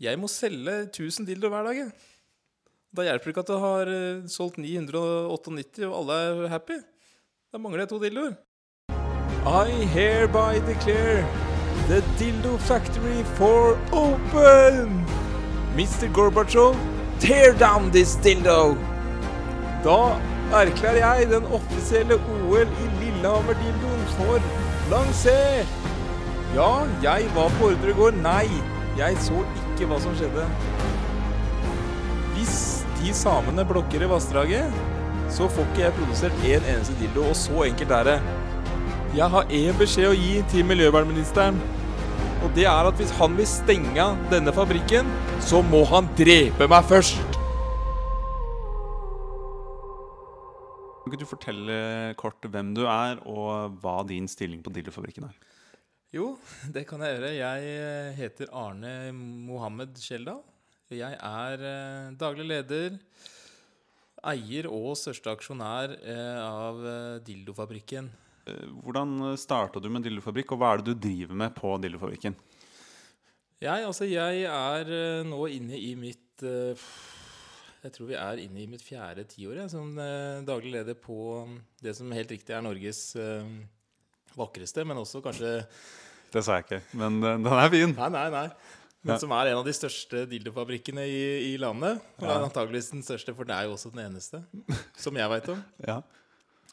Jeg må selge 1000 dildoer hver dag. Da hjelper det ikke at du har eh, solgt 998, og alle er happy. Da mangler jeg to dildoer. I hereby declare the dildo factory for open! Mr. Gorbatsjov, tear down this dildo! Da erklærer jeg den offisielle OL i Lillehammer-dildoen for lansert! Ja, jeg var på ordre går. Nei, jeg så ikke hva som skjedde. Hvis de samene blokker i vassdraget, så får ikke jeg produsert en eneste dildo, og så enkelt er det. Jeg har én beskjed å gi til miljøvernministeren. Og det er at hvis han vil stenge denne fabrikken, så må han drepe meg først. Kan ikke du fortelle kort hvem du er, og hva din stilling på Dildofabrikken er? Jo, det kan jeg gjøre. Jeg eh, heter Arne Mohammed Skjeldal. Jeg er eh, daglig leder, eier og største aksjonær eh, av Dildofabrikken. Hvordan starta du med Dildofabrikk, og hva er det du driver med på Dildofabrikken? Jeg, altså, jeg er nå inne i mitt Jeg tror vi er inne i mitt fjerde tiår jeg, som daglig leder på det som helt riktig er Norges vakreste, men også kanskje Det sa jeg ikke, men eh, den er fin. Nei, nei, nei. Men Ja. som er en av de største dildofabrikkene i, i landet. Er antageligvis den største, for det er jo også den eneste. Som jeg veit om. Ja.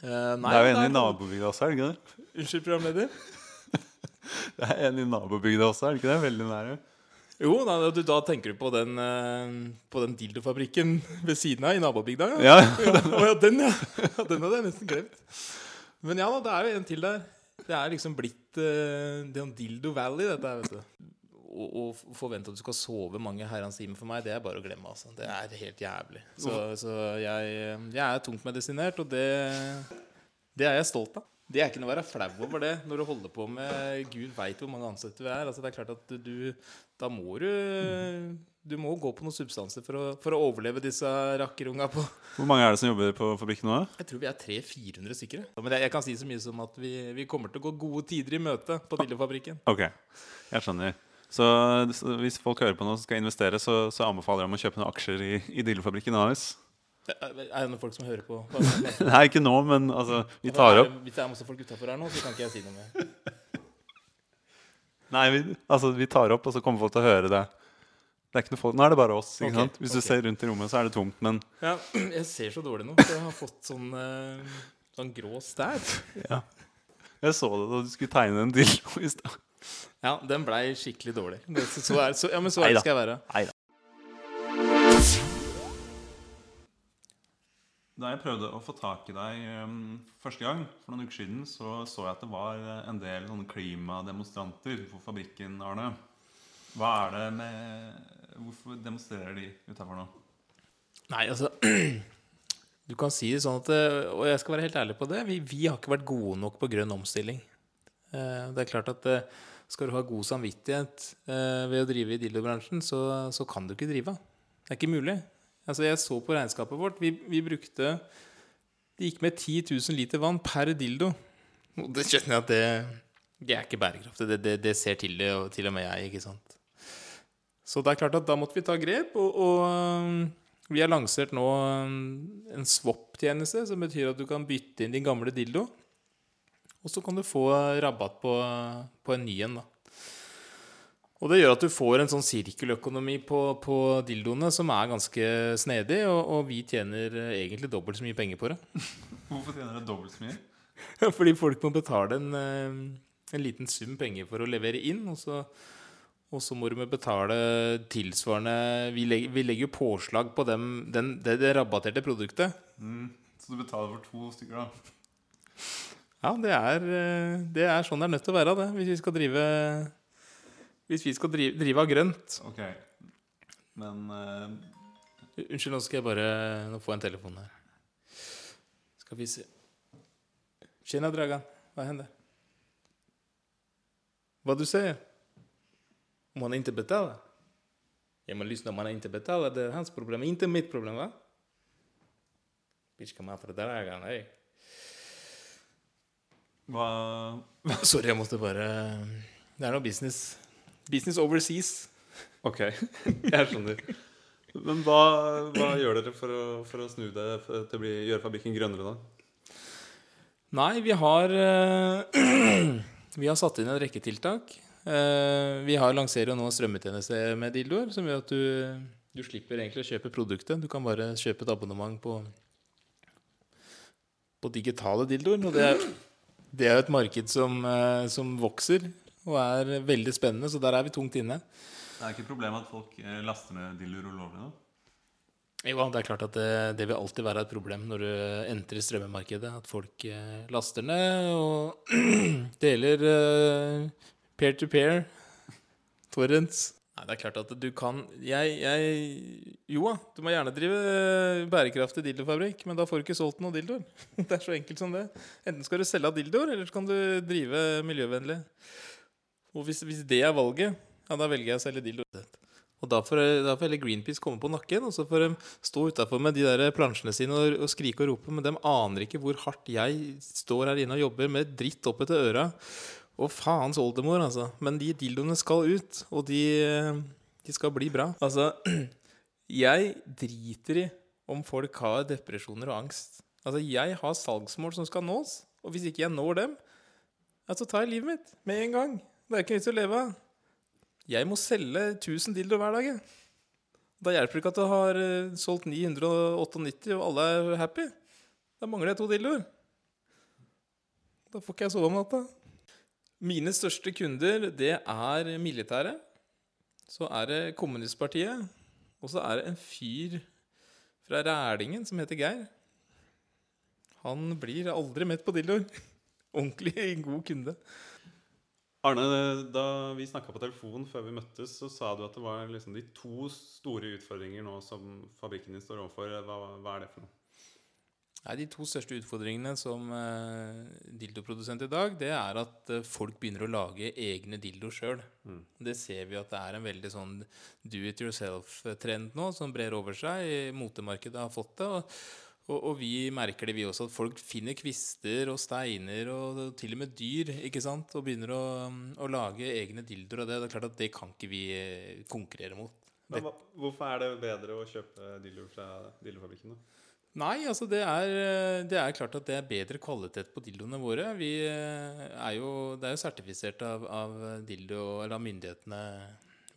Uh, nei, det er jo en i nabobygda også, er det ikke det? Unnskyld, programleder. Det er en i nabobygda også, er det ikke det? Veldig nære. Jo, da, du, da tenker du på den, eh, på den dildofabrikken ved siden av i nabobygda? Ja, Ja, ja, den, ja. Ja, Den hadde jeg nesten glemt. Men ja da, det er jo en til der. Det er liksom blitt uh, det er en Dildo Valley, dette her, vet du. Å å forvente at du skal sove mange herrens timer for meg, det er bare å glemme. altså. Det er helt jævlig. Så, så jeg, jeg er tungt medisinert, og det, det er jeg stolt av. Det er ikke noe å være flau over det når du holder på med Gud veit hvor mange ansatte vi er. Altså, det er klart at du Da må du Du må gå på noen substanser for å, for å overleve disse rakkerunga på Hvor mange er det som jobber på fabrikken nå? jeg tror vi er 300-400 stykker. Men jeg, jeg kan si så mye som at vi, vi kommer til å gå gode tider i møte på Dildofabrikken. Ok, jeg skjønner. Så, hvis folk hører på nå og skal investere, så, så anbefaler jeg dem å kjøpe noen aksjer i, i Dildofabrikken AS. Er det noen folk som hører på? Det? Nei, ikke nå, men altså, vi tar opp. Hvis det er masse folk utafor her nå, så kan ikke jeg si noe mer. Nei, vi, altså, vi tar opp, og så kommer folk til å høre det. Det er ikke noe folk, Nå er det bare oss. ikke okay, sant? Hvis du ser rundt i rommet, så er det tomt. Men Ja, jeg ser så dårlig nå. for Jeg har fått sånn, uh, sånn grå stær. ja. Jeg så det da du skulle tegne en dildo i stad. Ja, den blei skikkelig dårlig. Det, så, så er, så, ja, men så ærlig skal jeg være. Neida. da. Jeg prøvde å få tak i deg um, første gang, for noen uker siden, så så jeg at det var en del sånne klimademonstranter på fabrikken, Arne. Hva er det med Hvorfor demonstrerer de utafor nå? Nei, altså Du kan si det sånn at eh, Og jeg skal være helt ærlig på det. Vi, vi har ikke vært gode nok på grønn omstilling. Eh, Det er klart at eh, skal du ha god samvittighet ved å drive i dildobransjen, så, så kan du ikke drive. Det er ikke mulig. Altså, jeg så på regnskapet vårt. Vi, vi brukte Det gikk med 10 000 liter vann per dildo. Og det skjønner jeg at det, det er ikke bærekraftig. Det, det, det ser til til og med jeg, ikke sant. Så det er klart at da måtte vi ta grep, og, og um, vi har lansert nå um, en swap-tjeneste, som betyr at du kan bytte inn din gamle dildo, og så kan du få rabatt på, på en ny en. da. Og det gjør at du får en sånn sirkeløkonomi på, på dildoene som er ganske snedig, og, og vi tjener egentlig dobbelt så mye penger på det. Hvorfor tjener dere dobbelt så mye? Fordi folk må betale en, eh, en liten sum penger for å levere inn, og så, og så må du betale tilsvarende Vi legger, vi legger jo påslag på dem, den, det, det rabatterte produktet. Mm, så du betaler for to stykker, da? Ja, det er, eh, det er sånn det er nødt til å være, det, hvis vi skal drive Hvis vi skal drive, drive av grønt. Ok. Men uh... Unnskyld, nå skal jeg bare Nå får jeg en telefon her. Skal vi se Tjena, Dragan. Hva hender? Hva du säger? Om han inte betalar? Ja, men lyssna, om han inte betalar, det är hans problem, inte mitt problem, va? Bitch, for Dragan, hej. hva Sorry, jeg måtte bare Det er noe business. Business overseas. Ok, jeg skjønner. Men hva, hva gjør dere for å, for å snu det til å bli, gjøre fabrikken grønnere, da? Nei, vi har eh, Vi har satt inn en rekke tiltak. Eh, vi har lanserer jo nå strømmetjeneste med dildoer, som gjør at du, du slipper egentlig å kjøpe produktet. Du kan bare kjøpe et abonnement på, på digitale dildoer. Og det er, det er et marked som, eh, som vokser og er veldig spennende, så der er vi tungt inne. Det er ikke et problem at folk eh, laster ned dildoer ulovlig nå? Jo, det er klart at det, det, vil alltid være et problem når du entrer strømmemarkedet. At folk laster ned og deler peer-to-peer, torrents. Nei, det er klart at du kan jeg, jeg Jo da, du må gjerne drive bærekraftig dildofabrikk, men da får du ikke solgt noen dildoer. Det er så enkelt som det. Enten skal du selge dildoer, eller så kan du drive miljøvennlig. Og hvis, hvis det er valget, ja, da velger jeg å selge dildoer. Og da får, da får hele Greenpeace komme på nakken, og så får de stå utafor med de der plansjene sine og, og, skrike og rope. Men de aner ikke hvor hardt jeg står her inne og jobber med dritt opp etter øra. Og faens oldemor, altså. Men de dildoene skal ut, og de, de skal bli bra. Altså, jeg driter i om folk har depresjoner og angst. Altså, jeg har salgsmål som skal nås, og hvis ikke jeg når dem, så altså, tar jeg livet mitt med en gang. Det er ikke vits å leve av. Jeg må selge 1000 dildoer hver dag. Da hjelper det ikke at du har eh, solgt 998, og alle er happy. Da mangler jeg to dildoer. Da får ikke jeg sove om natta. Mine største kunder, det er militæret. Så er det Kommunistpartiet. Og så er det en fyr fra Rælingen som heter Geir. Han blir aldri mett på dildoer. Ordentlig god kunde. Arne, da vi snakka på telefon før vi møttes, så sa du at det var liksom de to store utfordringer nå som fabrikken din står overfor. Hva, hva er det for noe? Nei, De to største utfordringene som uh, dildoprodusent i dag, det er at uh, folk begynner å lage egne dildoer sjøl. Mm. Det ser vi at det er en veldig sånn do it yourself-trend nå, som brer over seg. Motemarkedet har fått det. og og, og, vi merker det, vi også, at folk finner kvister og steiner og til og med dyr ikke sant? og begynner å, å lage egne dildoer av det. Det er klart at det kan ikke vi eh, konkurrere mot. Men Hvorfor er det bedre å kjøpe dildoer fra dildofabrikken? da? Nei, altså det er, det er, klart at det er bedre kvalitet på dildoene våre. Vi eh, er jo, det er jo sertifisert av, av dildo, eller av myndighetene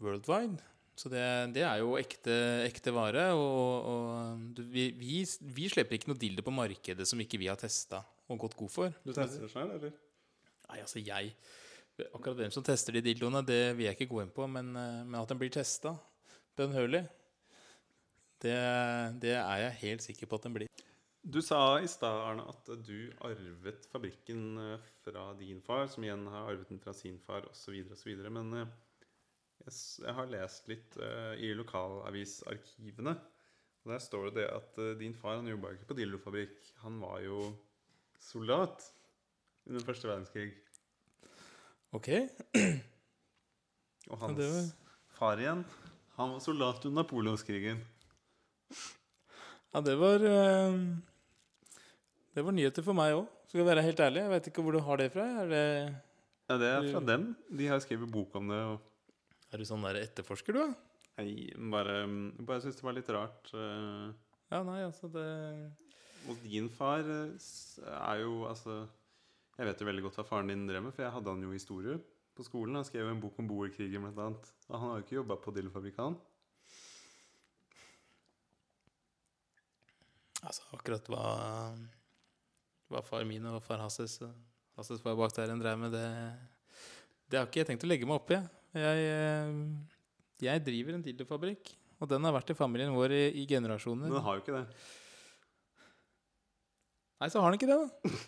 worldwide. Så det, det, er jo ekte, ekte vare. Og, og vi, vi, vi, slipper ikke noe dildo på markedet som ikke vi har testa og gått god for. Du tester det sjøl, eller? Nei, altså jeg Akkurat hvem som tester de dildoene, det vil jeg ikke gå inn på. Men, eh, men at den blir testa bønnhørlig, det, det er jeg helt sikker på at den blir. Du sa i stad, Arne, at du arvet fabrikken eh, fra din far, som igjen har arvet den fra sin far, osv., osv. Men eh, jeg har lest litt uh, i lokalavisarkivene. Og Der står det at din far han jobba ikke på dildofabrikk. Han var jo soldat under første verdenskrig. Ok. Og hans var... far igjen, han var soldat under napoleonskrigen. Ja, det var uh, Det var nyheter for meg òg, skal jeg være helt ærlig. Jeg vet ikke hvor du har det fra. Er det ja, det er fra dem. De har skrevet bok om det. og er du sånn der etterforsker, du, da? Nei, bare, bare syns det var litt rart. Uh, ja, nei, altså det Og din far eh, er jo altså Jeg vet jo veldig godt hva faren din drev med, for jeg hadde han jo historie på skolen. Han skrev en bok om boerkrigen, blant annet. Og han har jo ikke jobba på Dillefabrikk, han. Altså, akkurat hva, hva far min og far Hasses Hasses far bak der en drev med, det, det har ikke jeg tenkt å legge meg opp i. Jeg, eh, jeg driver en dildofabrikk, og den har vært i familien vår i, i generasjoner. Men den har jo ikke det. Nei, så har den ikke det, da.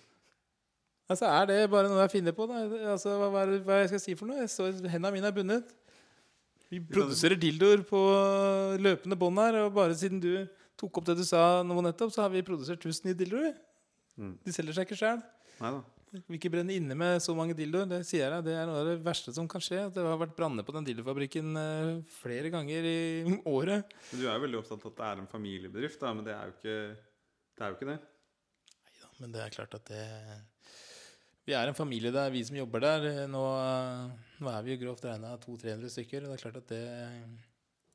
Altså, Er det bare noe jeg finner på? da? Altså, Hva, hva, hva jeg skal si for noe? Jeg så Hendene mine er bundet. Vi produserer dildoer på løpende bånd her. Og bare siden du tok opp det du sa nå nettopp, så har vi produsert 1000 nye dildoer. Mm. De selger seg ikke sjøl. Vi ikke brenne inne med så mange dildoer. Det sier jeg Det er noe av det verste som kan skje. Det har vært branner på den dildofabrikken eh, flere ganger i året. Du er jo veldig opptatt av at det er en familiebedrift, da, men det er jo ikke det. Er jo ikke det. Neida, men det er klart at det Vi er en familie det er vi som jobber der. Nå, nå er vi jo grovt regna 200-300 stykker. Og det er klart at det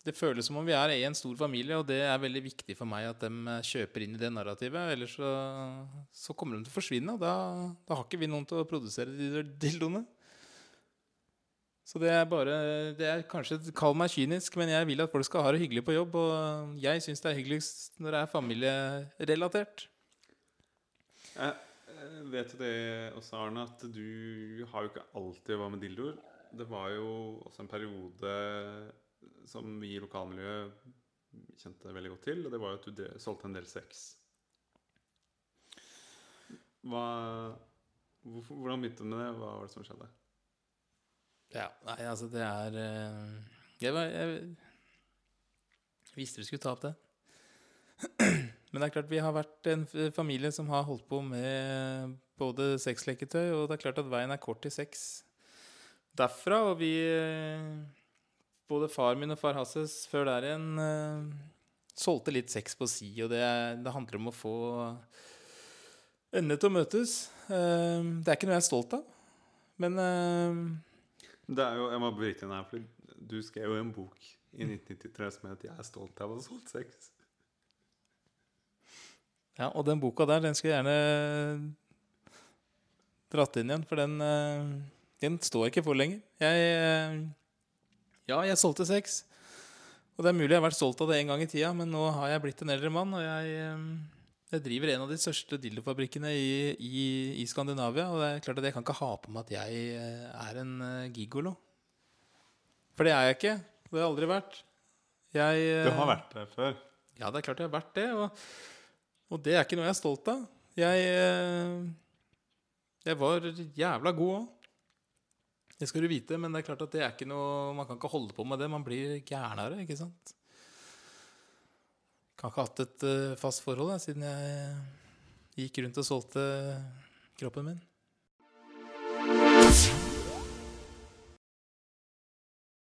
det føles som om vi er en stor familie, og det er veldig viktig for meg at de eh, kjøper inn i det narrativet. Ellers så, så kommer de til å forsvinne. og Da, da har ikke vi noen til å produsere de dildoene. Så det er bare det er kanskje, Kall meg kynisk, men jeg vil at folk skal ha det hyggelig på jobb. Og jeg syns det er hyggeligst når det er familierelatert. Jeg eh, vet jo det også, Arne, at du har jo ikke alltid vært med dildoer. Det var jo også en periode som vi i lokalmiljøet kjente veldig godt til, og det var jo at du solgte en del sex. Hva, hvorfor, hvordan begynte du med det? Hva var det som skjedde? Ja, nei, altså det er eh, Jeg, var, jeg visste vi skulle ta opp det. Men det er klart vi har vært en familie som har holdt på med både sexleketøy, og det er klart at veien er kort til sex derfra. Og vi eh, Både far min og far Hasses før der igjen uh, solgte litt sex på si, og det, det handler om å få endene til å møtes. Uh, Det er ikke noe jeg er stolt av, men uh, Det er jo, Jeg må bryte inn her, for du skrev jo en bok i 1993 som het 'Jeg er stolt av å ha solgt sex'. Ja, og den boka der, den skulle jeg gjerne dratt inn igjen, for den, den står ikke for lenger. Jeg Ja, jeg solgte sex. Og det er mulig jeg har vært stolt av det en gang i tida, men nå har jeg blitt en eldre mann, og jeg, eh, jeg driver en av de største dildofabrikkene i, i, i Skandinavia, og det er klart at jeg kan ikke ha på meg at jeg eh, er en eh, gigolo. For det er jeg ikke. Det har jeg aldri vært. Jeg, Du har vært det før. ja, det er klart jeg har vært det, og, og det er ikke noe jeg er stolt av. Jeg, jeg var jævla god òg. Det skal du vite, men det er klart at det er ikke noe Man kan ikke holde på med det. Man blir gærnere, ikke sant? Kan ikke ha hatt et eh, fast forhold jeg, siden jeg gikk rundt og solgte kroppen min.